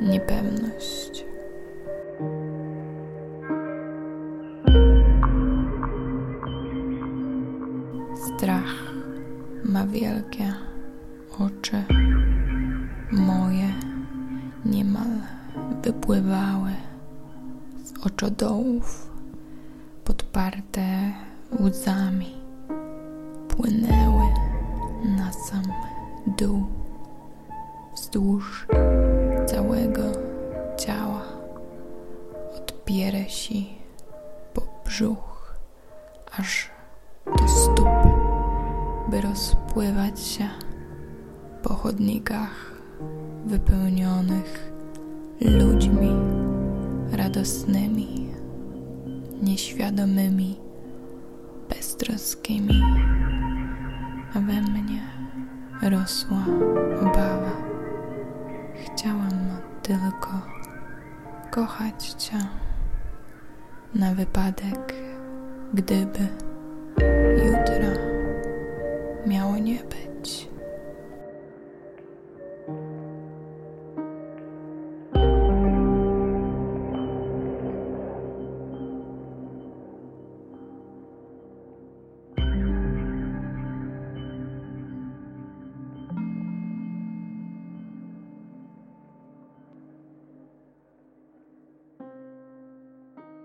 niepewność. Strach ma wielkie oczy, moje niemal wypływały z oczodołów, podparte łzami, płynęły na sam dół wzdłuż całego ciała, od piersi po brzuch, aż do stóp, by rozpływać się po chodnikach wypełnionych ludźmi radosnymi, nieświadomymi, beztroskimi, a we mnie rosła obawa. Tylko kochać Cię na wypadek, gdyby jutro miało nie być.